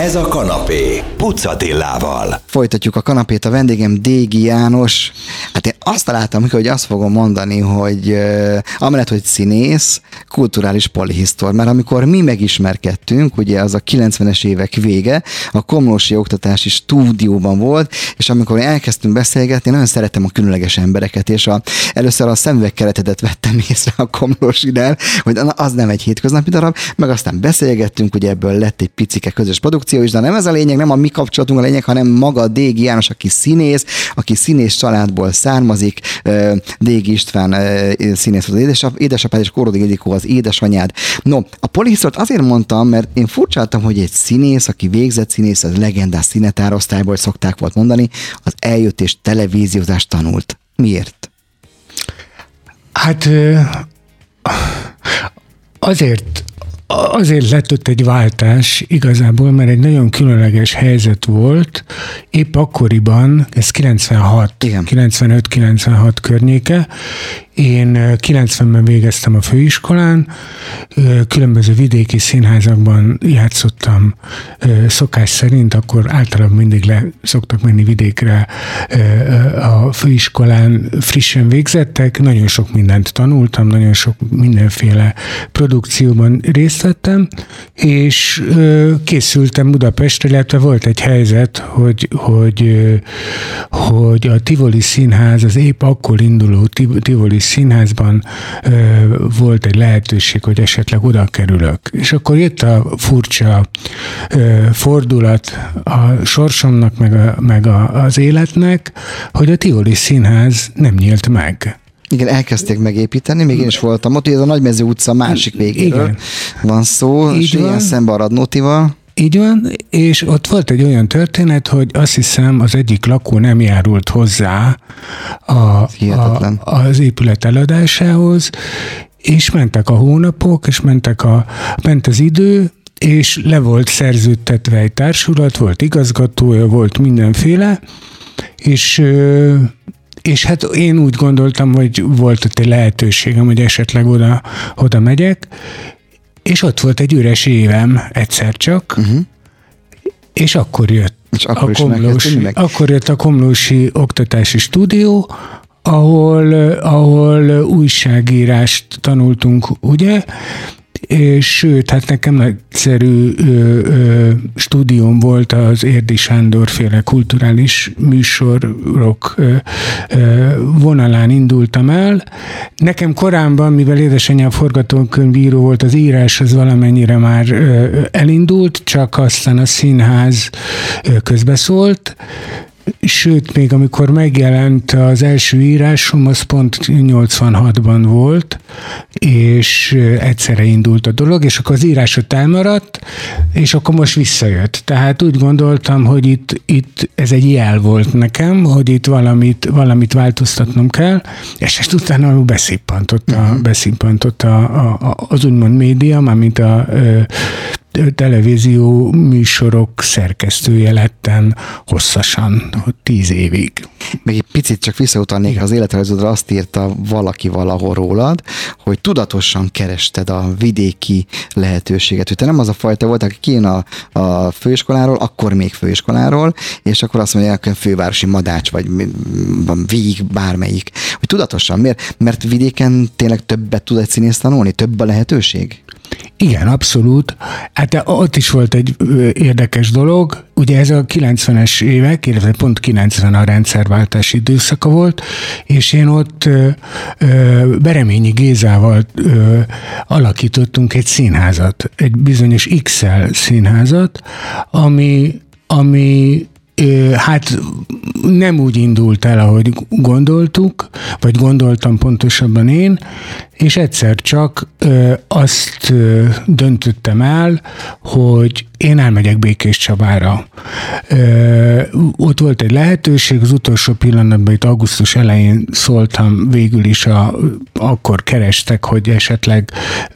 Ez a kanapé, Pucatillával. Folytatjuk a kanapét, a vendégem Dégi János. Hát azt találtam, hogy azt fogom mondani, hogy amellett, hogy színész, kulturális polihisztor, mert amikor mi megismerkedtünk, ugye az a 90-es évek vége, a Komlósi Oktatási Stúdióban volt, és amikor elkezdtünk beszélgetni, nagyon szeretem a különleges embereket, és a, először a szemüvegkeretedet vettem észre a Komlósinál, hogy az nem egy hétköznapi darab, meg aztán beszélgettünk, ugye ebből lett egy picike közös produkció is, de nem ez a lényeg, nem a mi kapcsolatunk a lényeg, hanem maga Dégi János, aki színész, aki színész családból származik, Dégi István színész az édesap, édesapád, és Korodi Ildikó az édesanyád. No, a polihisztort azért mondtam, mert én furcsáltam, hogy egy színész, aki végzett színész, az legendás színetárosztályból szokták volt mondani, az eljött és televíziózást tanult. Miért? Hát azért azért lett ott egy váltás igazából, mert egy nagyon különleges helyzet volt. Épp akkoriban, ez 96, 95-96 környéke, én 90-ben végeztem a főiskolán, különböző vidéki színházakban játszottam szokás szerint, akkor általában mindig le szoktak menni vidékre a főiskolán frissen végzettek, nagyon sok mindent tanultam, nagyon sok mindenféle produkcióban részt vettem, és készültem Budapestre, illetve volt egy helyzet, hogy, hogy, hogy a Tivoli Színház, az épp akkor induló Tivoli színházban ö, volt egy lehetőség, hogy esetleg oda kerülök. És akkor jött a furcsa ö, fordulat a sorsomnak, meg, a, meg a, az életnek, hogy a Tivoli Színház nem nyílt meg. Igen, elkezdték megépíteni, még én is voltam ott, ez a Nagymező utca másik végéről Igen. van szó, Így és van. ilyen szembe a Radnótival. Így van, és ott volt egy olyan történet, hogy azt hiszem az egyik lakó nem járult hozzá a, a, az épület eladásához, és mentek a hónapok, és mentek a, ment az idő, és le volt szerződtetve egy társulat, volt igazgatója, volt mindenféle, és és hát én úgy gondoltam, hogy volt ott egy lehetőségem, hogy esetleg oda, oda megyek, és ott volt egy üres évem egyszer csak, uh-huh. és akkor jött és akkor, a komlósi, akkor jött a Komlósi Oktatási Stúdió, ahol, ahol újságírást tanultunk, ugye, Sőt, hát nekem nagyszerű ö, ö, stúdium volt az Érdi Sándor féle kulturális műsorok ö, ö, vonalán indultam el. Nekem korábban, mivel édesanyám forgatókönyvíró volt, az írás az valamennyire már ö, elindult, csak aztán a színház közbeszólt, Sőt, még amikor megjelent az első írásom, az pont 86-ban volt, és egyszerre indult a dolog, és akkor az írás ott elmaradt, és akkor most visszajött. Tehát úgy gondoltam, hogy itt, itt ez egy jel volt nekem, hogy itt valamit, valamit változtatnom kell, és ezt utána beszippantott, a, uh-huh. beszippantott a, a, az úgymond média, mármint a, a televízió műsorok szerkesztője lettem hosszasan, tíz évig. Még egy picit csak visszautalnék az életrajzodra, azt írta valaki valahol rólad, hogy tudatosan kerested a vidéki lehetőséget. Hogy te nem az a fajta volt, aki kijön a, a főiskoláról, akkor még főiskoláról, és akkor azt mondja, hogy fővárosi madács, vagy víg, bármelyik. Hogy tudatosan, miért? Mert vidéken tényleg többet tud egy színész tanulni, több a lehetőség? Igen, abszolút. Hát ott is volt egy érdekes dolog. Ugye ez a 90-es évek, illetve pont 90 a rendszerváltás időszaka volt, és én ott Bereményi Gézával ö, alakítottunk egy színházat, egy bizonyos XL színházat, ami ami hát nem úgy indult el, ahogy gondoltuk, vagy gondoltam pontosabban én, és egyszer csak ö, azt ö, döntöttem el, hogy én elmegyek Békés Csabára. Ö, ott volt egy lehetőség, az utolsó pillanatban, itt augusztus elején szóltam, végül is a, akkor kerestek, hogy esetleg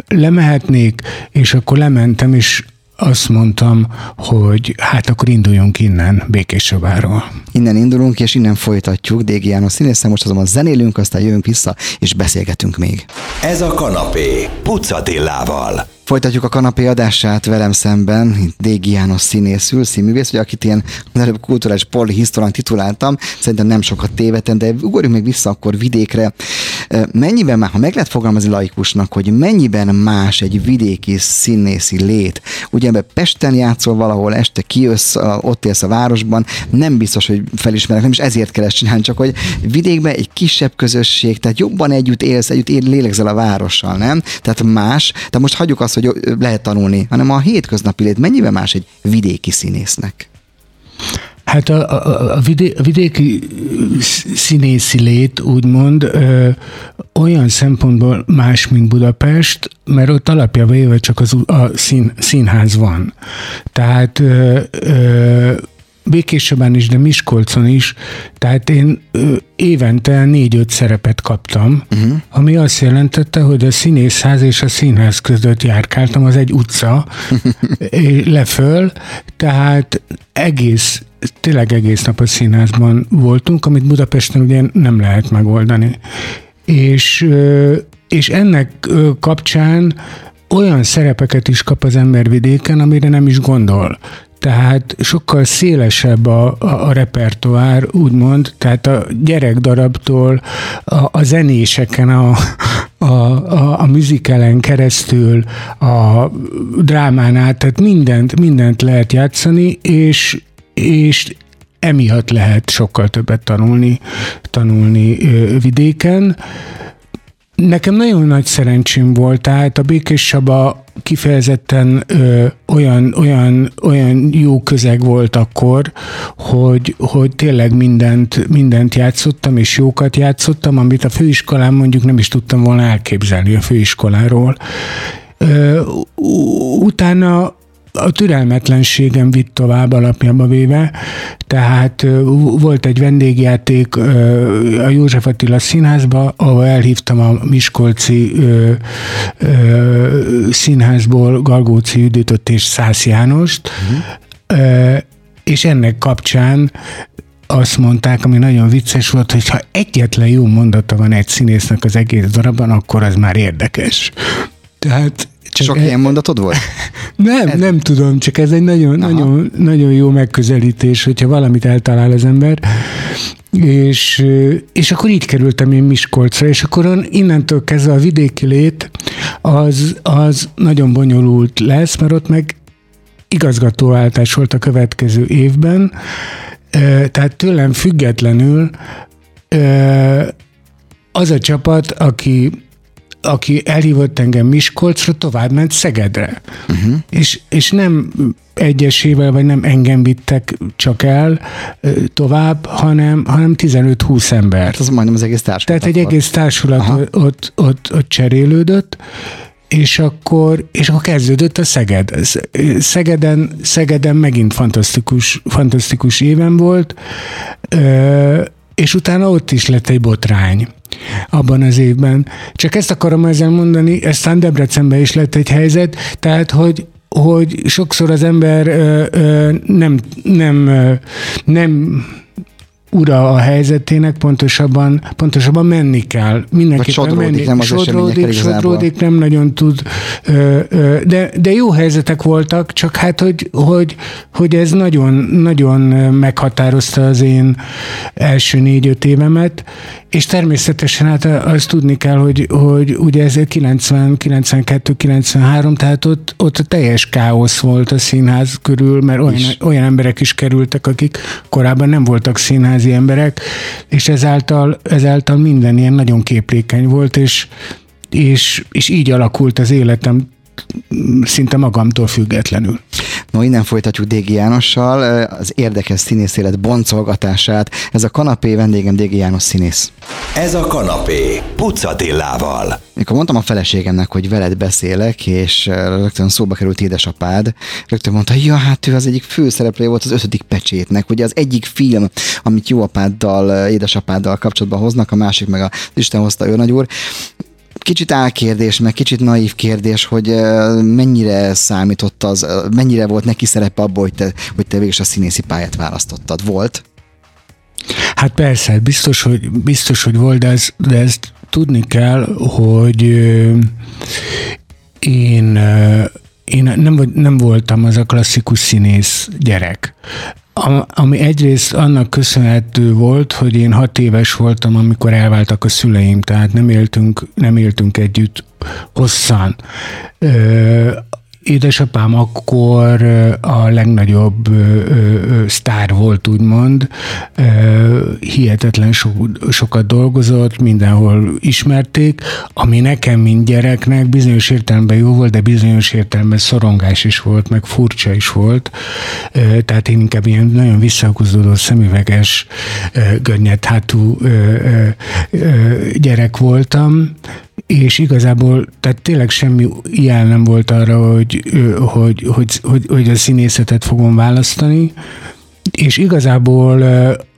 lemehetnék, és akkor lementem, és azt mondtam, hogy hát akkor induljunk innen, Békéscsabáról. Innen indulunk, és innen folytatjuk. Dégi János színésszel, most azonban zenélünk, aztán jövünk vissza, és beszélgetünk még. Ez a kanapé, Pucatillával. Folytatjuk a kanapé adását velem szemben, Dégi János színészül, színművész, vagy akit ilyen előbb kulturális polihisztorán tituláltam, szerintem nem sokat tévedtem, de ugorjunk még vissza akkor vidékre. Mennyiben már, ha meg lehet fogalmazni laikusnak, hogy mennyiben más egy vidéki színészi lét, ugye ebbe Pesten játszol valahol, este kijössz, ott élsz a városban, nem biztos, hogy felismerek, nem is ezért kell ezt csinálni, csak hogy vidékben egy kisebb közösség, tehát jobban együtt élsz, együtt él, lélegzel a várossal, nem? Tehát más, de most hagyjuk azt, hogy lehet tanulni, hanem a hétköznapi lét mennyiben más egy vidéki színésznek? Hát a, a, a, vidé, a vidéki színészi lét úgymond ö, olyan szempontból más, mint Budapest, mert ott alapjában véve csak az, a szín, színház van. Tehát ö, ö, Békésebben is, de Miskolcon is, tehát én ö, évente négy-öt szerepet kaptam, uh-huh. ami azt jelentette, hogy a színészház és a színház között járkáltam, az egy utca, leföl, tehát egész, tényleg egész nap a színházban voltunk, amit Budapesten ugye nem lehet megoldani. És, és ennek kapcsán olyan szerepeket is kap az ember vidéken, amire nem is gondol tehát sokkal szélesebb a, a, a repertoár, úgymond, tehát a gyerekdarabtól a, a zenéseken, a, a, a, a műzikelen keresztül, a drámán át, tehát mindent, mindent lehet játszani, és, és emiatt lehet sokkal többet tanulni, tanulni vidéken. Nekem nagyon nagy szerencsém volt, tehát a Békés Saba kifejezetten ö, olyan, olyan, olyan jó közeg volt akkor, hogy, hogy tényleg mindent, mindent játszottam, és jókat játszottam, amit a főiskolán mondjuk nem is tudtam volna elképzelni a főiskoláról. Ö, utána a türelmetlenségem vitt tovább alapjába véve, tehát volt egy vendégjáték a József Attila színházba, ahol elhívtam a Miskolci színházból Galgóci Juditot és Szász Jánost, uh-huh. és ennek kapcsán azt mondták, ami nagyon vicces volt, hogy ha egyetlen jó mondata van egy színésznek az egész darabban, akkor az már érdekes. Tehát csak Sok e... ilyen mondatod volt? Nem, ez... nem tudom, csak ez egy nagyon, nagyon, nagyon jó megközelítés, hogyha valamit eltalál az ember. És, és akkor így kerültem én Miskolcra, és akkor innentől kezdve a vidéki lét az, az nagyon bonyolult lesz, mert ott meg igazgatóváltás volt a következő évben, tehát tőlem függetlenül az a csapat, aki aki elhívott engem Miskolcra, tovább ment Szegedre. Uh-huh. És, és nem egyesével, vagy nem engem vittek csak el tovább, hanem, hanem 15-20 ember. Hát az majdnem az egész társulat. Tehát egy egész társulat ott, ott, ott, ott cserélődött, és akkor, és akkor kezdődött a Szeged. Szegeden, Szegeden megint fantasztikus, fantasztikus éven volt, és utána ott is lett egy botrány abban az évben. Csak ezt akarom ezzel mondani, aztán Debrecenben is lett egy helyzet, tehát hogy hogy sokszor az ember ö, ö, nem, nem, ö, nem ura a helyzetének, pontosabban, pontosabban menni kell. Mindenképpen menni. Nem az sodródik, sodródik, nem nagyon tud. De, de jó helyzetek voltak, csak hát, hogy, hogy, hogy ez nagyon, nagyon meghatározta az én első négy-öt évemet, és természetesen hát azt tudni kell, hogy, hogy ugye ez 90, 92, 93, tehát ott, ott teljes káosz volt a színház körül, mert olyan, olyan emberek is kerültek, akik korábban nem voltak színházi emberek, és ezáltal, ezáltal minden ilyen nagyon képlékeny volt, és, és, és így alakult az életem szinte magamtól függetlenül. No, innen folytatjuk Dégi Jánossal az érdekes színész élet boncolgatását. Ez a kanapé vendégem Dégi János színész. Ez a kanapé Pucatillával. Mikor mondtam a feleségemnek, hogy veled beszélek, és rögtön szóba került édesapád, rögtön mondta, ja, hát ő az egyik főszereplője volt az ötödik pecsétnek, ugye az egyik film, amit jó apáddal, édesapáddal kapcsolatban hoznak, a másik meg a Isten hozta ő nagy úr kicsit álkérdés, meg kicsit naív kérdés, hogy mennyire számított az, mennyire volt neki szerepe abból, hogy te, hogy te végül a színészi pályát választottad. Volt? Hát persze, biztos, hogy, biztos, hogy volt, de, ez, de ezt tudni kell, hogy én, én nem, nem voltam az a klasszikus színész gyerek. Ami egyrészt annak köszönhető volt, hogy én hat éves voltam, amikor elváltak a szüleim, tehát nem éltünk, nem éltünk együtt hosszan. Édesapám akkor a legnagyobb sztár volt, úgymond. Hihetetlen so, sokat dolgozott, mindenhol ismerték, ami nekem, mint gyereknek bizonyos értelemben jó volt, de bizonyos értelemben szorongás is volt, meg furcsa is volt. Tehát én inkább ilyen nagyon visszahúzódó szemüveges, görnyed hátú gyerek voltam, és igazából, tehát tényleg semmi jel nem volt arra, hogy, hogy, hogy, hogy, hogy a színészetet fogom választani, és igazából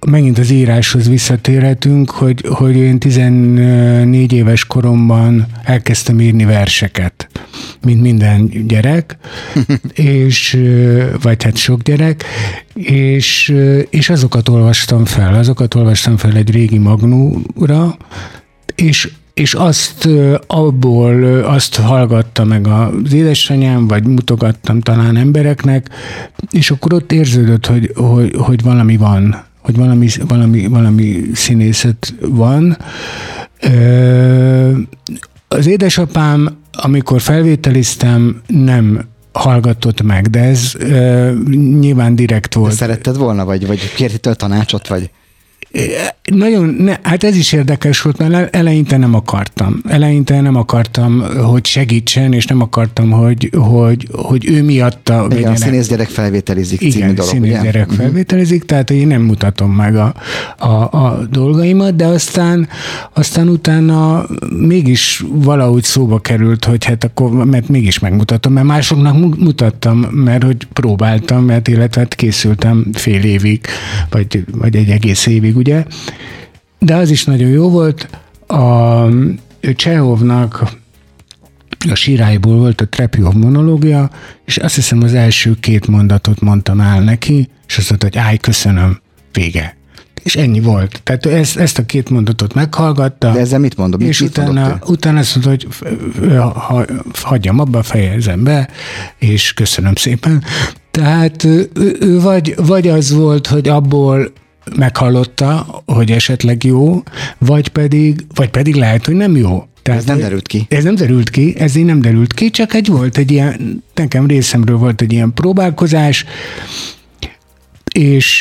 megint az íráshoz visszatérhetünk, hogy, hogy én 14 éves koromban elkezdtem írni verseket, mint minden gyerek, és, vagy hát sok gyerek, és, és azokat olvastam fel, azokat olvastam fel egy régi magnúra, és és azt abból azt hallgatta meg az édesanyám, vagy mutogattam talán embereknek, és akkor ott érződött, hogy, hogy, hogy valami van, hogy valami, valami, valami színészet van. Az édesapám, amikor felvételiztem, nem hallgatott meg, de ez nyilván direkt volt. De szeretted volna, vagy, vagy kértél tanácsot, vagy? Nagyon, ne, hát ez is érdekes volt, mert eleinte nem akartam. Eleinte nem akartam, hogy segítsen, és nem akartam, hogy, hogy, hogy ő miatta... Igen, a színész gyerek felvételizik igen, című dolog, színész ugye? gyerek uh-huh. felvételizik, tehát én nem mutatom meg a, a, a dolgaimat, de aztán, aztán utána mégis valahogy szóba került, hogy hát akkor, mert mégis megmutatom, mert másoknak mutattam, mert hogy próbáltam, mert illetve hát készültem fél évig, vagy, vagy egy egész évig, ugye? De az is nagyon jó volt. A Csehovnak a síráiból volt a Trepjov monológia, és azt hiszem az első két mondatot mondtam el neki, és azt mondta, hogy állj, köszönöm, vége. És ennyi volt. Tehát ezt, ezt a két mondatot meghallgatta. De ezzel mit mondom? És mit utána, utána azt mondta, hogy ha, hagyjam abba, fejezem be, és köszönöm szépen. Tehát ő, ő vagy, vagy az volt, hogy abból meghallotta, hogy esetleg jó, vagy pedig, vagy pedig lehet, hogy nem jó. Tehát, ez nem derült ki. Ez nem derült ki, ez így nem derült ki, csak egy volt egy ilyen, nekem részemről volt egy ilyen próbálkozás, és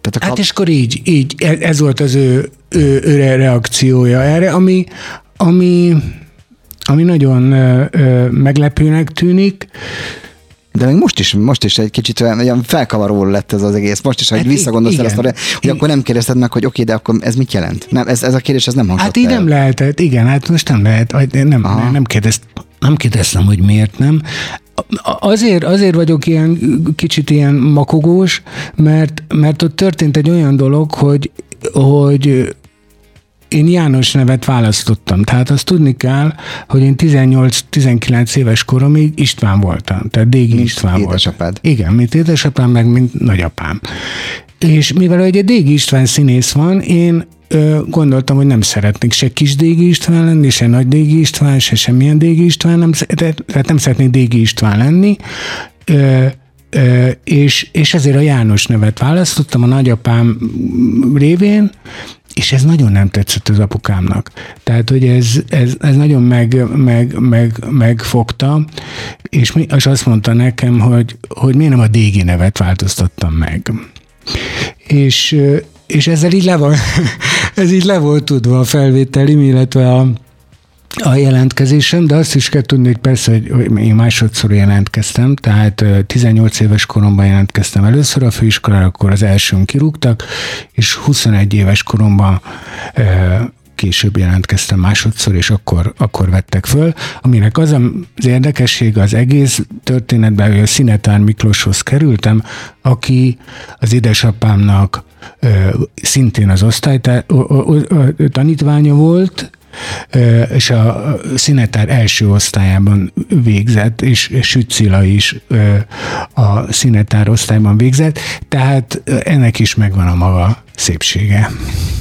tehát kap... hát és akkor így, így, e, ez volt az ő, ő, ő reakciója erre, ami, ami, ami nagyon ö, ö, meglepőnek tűnik, de még most is, most is egy kicsit olyan felkavaró lett ez az egész. Most is, hogy hát visszagondolsz el azt, hogy igen. akkor nem kérdezted meg, hogy oké, de akkor ez mit jelent? Nem, ez, ez a kérdés, ez nem hangzott Hát így el. nem lehetett, igen, hát most nem lehet, nem, nem, nem, kérdezt, nem kérdeztem, hogy miért nem. Azért, azért vagyok ilyen kicsit ilyen makogós, mert, mert ott történt egy olyan dolog, hogy, hogy én János nevet választottam. Tehát azt tudni kell, hogy én 18-19 éves koromig István voltam. Tehát Dégi mint István édesapád. volt. Igen, mint édesapám, meg mint nagyapám. És mivel egy Dégi István színész van, én ö, gondoltam, hogy nem szeretnék se kis Dégi István lenni, se nagy Dégi István, se semmilyen Dégi István, nem, tehát nem szeretnék Dégi István lenni. Ö, és, és ezért a János nevet választottam a nagyapám révén, és ez nagyon nem tetszett az apukámnak. Tehát, hogy ez, ez, ez nagyon meg, meg, meg, megfogta, és, mi, és azt mondta nekem, hogy, hogy miért nem a Dégi nevet változtattam meg. És, és ezzel így le, van, ez így le volt tudva a felvételim, illetve a, a jelentkezésem, de azt is kell tudni, hogy persze, hogy én másodszor jelentkeztem, tehát 18 éves koromban jelentkeztem először a főiskolára, akkor az elsőn kirúgtak, és 21 éves koromban később jelentkeztem másodszor, és akkor, akkor vettek föl, aminek az az érdekesség az egész történetben, hogy a Szinetár Miklóshoz kerültem, aki az édesapámnak szintén az osztály tanítványa volt, és a színetár első osztályában végzett, és Sütszila is a színetár osztályban végzett, tehát ennek is megvan a maga szépsége.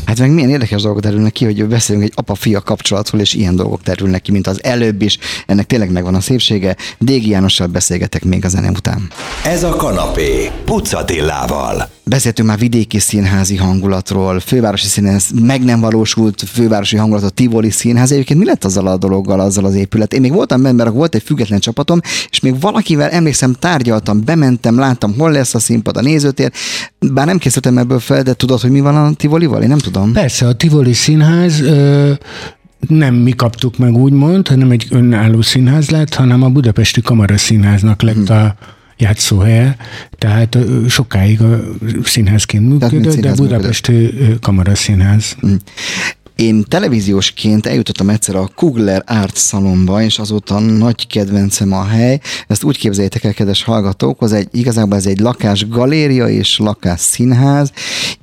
Hát meg milyen érdekes dolgok derülnek ki, hogy beszélünk egy apa-fia kapcsolatról, és ilyen dolgok derülnek ki, mint az előbb is. Ennek tényleg megvan a szépsége. Dégi Jánossal beszélgetek még a zene után. Ez a kanapé, Pucatillával. Beszéltünk már vidéki színházi hangulatról, fővárosi színház, meg nem valósult fővárosi hangulatot, Tivoli színház. Egyébként mi lett azzal a dologgal, azzal az épület? Én még voltam benne, mert volt egy független csapatom, és még valakivel emlékszem, tárgyaltam, bementem, láttam, hol lesz a színpad, a nézőtér. Bár nem készültem ebből fel, de tudod, hogy mi van a Tivolival? Én nem tudom. Persze, a Tivoli színház ö, nem mi kaptuk meg úgymond, hanem egy önálló színház lett, hanem a Budapesti Kamara Színháznak lett a játszóhelye, tehát sokáig a színházként működött, de Budapesti Kamara Színház. Hm. Én televíziósként eljutottam egyszer a Kugler Art Salonba, és azóta nagy kedvencem a hely. Ezt úgy képzeljétek el, kedves hallgatók, az egy, igazából ez egy lakás galéria és lakás színház.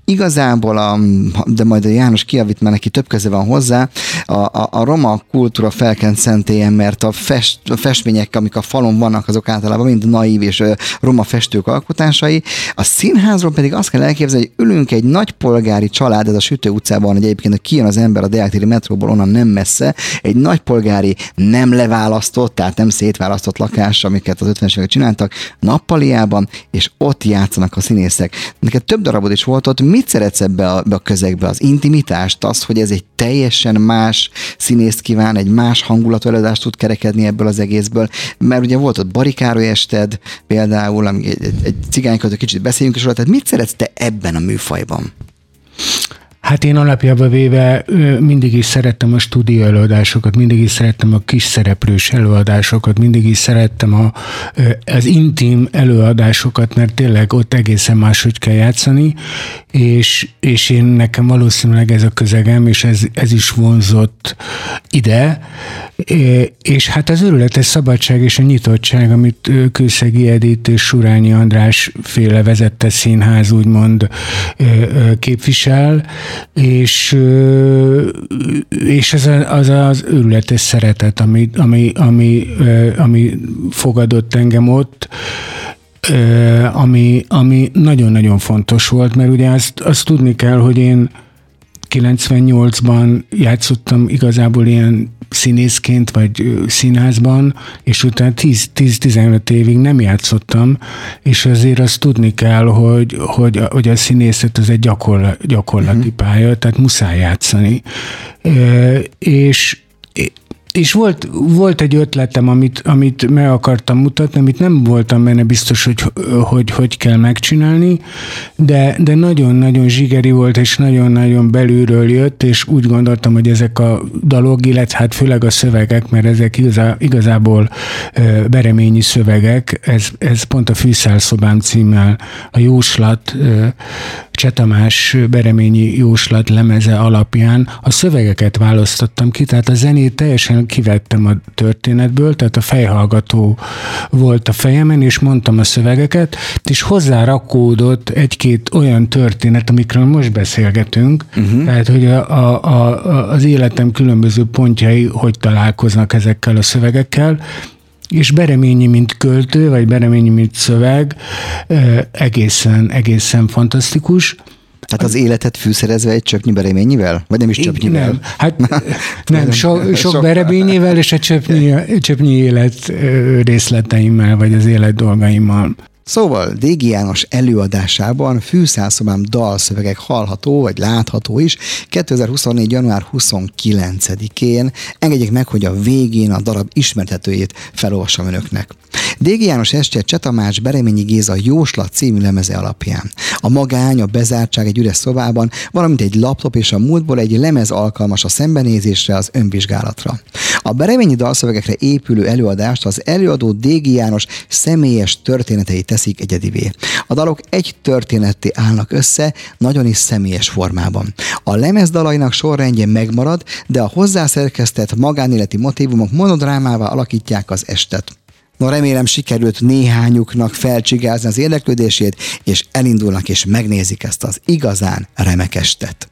Igazából, a, de majd a János kiavít, mert neki több köze van hozzá, a, a, a roma kultúra felkent szentélyen, mert a, fest, a festmények, amik a falon vannak, azok általában mind naív és roma festők alkotásai. A színházról pedig azt kell elképzelni, hogy ülünk egy nagy polgári család, ez a Sütő utcában, egyébként kijön az ember a Deáktéri metróból, onnan nem messze, egy nagypolgári nem leválasztott, tehát nem szétválasztott lakás, amiket az 50-es évek csináltak, nappaliában, és ott játszanak a színészek. Neked több darabod is volt ott, mit szeretsz ebbe a, ebbe a közegbe? Az intimitást, az, hogy ez egy teljesen más színészt kíván, egy más hangulatú előadást tud kerekedni ebből az egészből, mert ugye volt ott barikároly ested, például, egy, egy, egy cigányköltő kicsit beszéljünk is róla, tehát mit szeretsz te ebben a műfajban? Hát én alapjában véve mindig is szerettem a stúdió előadásokat, mindig is szerettem a kis szereplős előadásokat, mindig is szerettem a, az intim előadásokat, mert tényleg ott egészen máshogy kell játszani, és, és én nekem valószínűleg ez a közegem, és ez, ez is vonzott ide, és hát az őrületes szabadság és a nyitottság, amit Kőszegi Edith és Surányi András féle vezette színház úgymond képvisel, és, és ez az az őrületes szeretet, ami, ami, ami, ami fogadott engem ott, ami, ami nagyon-nagyon fontos volt, mert ugye azt, azt tudni kell, hogy én 98-ban játszottam igazából ilyen színészként vagy színházban, és utána 10-15 évig nem játszottam, és azért azt tudni kell, hogy, hogy, hogy a színészet az egy gyakorla, gyakorlati uh-huh. pálya, tehát muszáj játszani. E, és és volt, volt egy ötletem, amit, amit meg akartam mutatni, amit nem voltam benne biztos, hogy hogy, hogy kell megcsinálni, de, de nagyon-nagyon zsigeri volt, és nagyon-nagyon belülről jött, és úgy gondoltam, hogy ezek a dalok, illetve hát főleg a szövegek, mert ezek igazá, igazából bereményi szövegek, ez, ez pont a Fűszálszobám címmel, a jóslat, Csetamás Bereményi jóslat lemeze alapján a szövegeket választottam ki, tehát a zenét teljesen kivettem a történetből, tehát a fejhallgató volt a fejemen, és mondtam a szövegeket, és hozzárakódott egy-két olyan történet, amikről most beszélgetünk, uh-huh. tehát hogy a, a, a, az életem különböző pontjai hogy találkoznak ezekkel a szövegekkel, és Bereményi, mint költő, vagy Bereményi, mint szöveg egészen, egészen fantasztikus. Tehát az életet fűszerezve egy csöpnyi bereményivel? Vagy nem is csöpnyivel? Nem, hát nem, so, sok bereményével és a csöpnyi, csöpnyi élet részleteimmel, vagy az élet dolgaimmal. Szóval Dégi János előadásában fűszálszobám dalszövegek hallható vagy látható is 2024. január 29-én. Engedjék meg, hogy a végén a darab ismertetőjét felolvassam önöknek. Dégi János estje Csetamács Bereményi Géza Jóslat című lemeze alapján. A magány, a bezártság egy üres szobában, valamint egy laptop és a múltból egy lemez alkalmas a szembenézésre, az önvizsgálatra. A Bereményi dalszövegekre épülő előadást az előadó Dégi János személyes történetei teszik egyedivé. A dalok egy történetté állnak össze, nagyon is személyes formában. A lemez dalainak sorrendje megmarad, de a hozzászerkesztett magánéleti motivumok monodrámával alakítják az estet. No, remélem sikerült néhányuknak felcsigázni az érdeklődését, és elindulnak és megnézik ezt az igazán remek estet.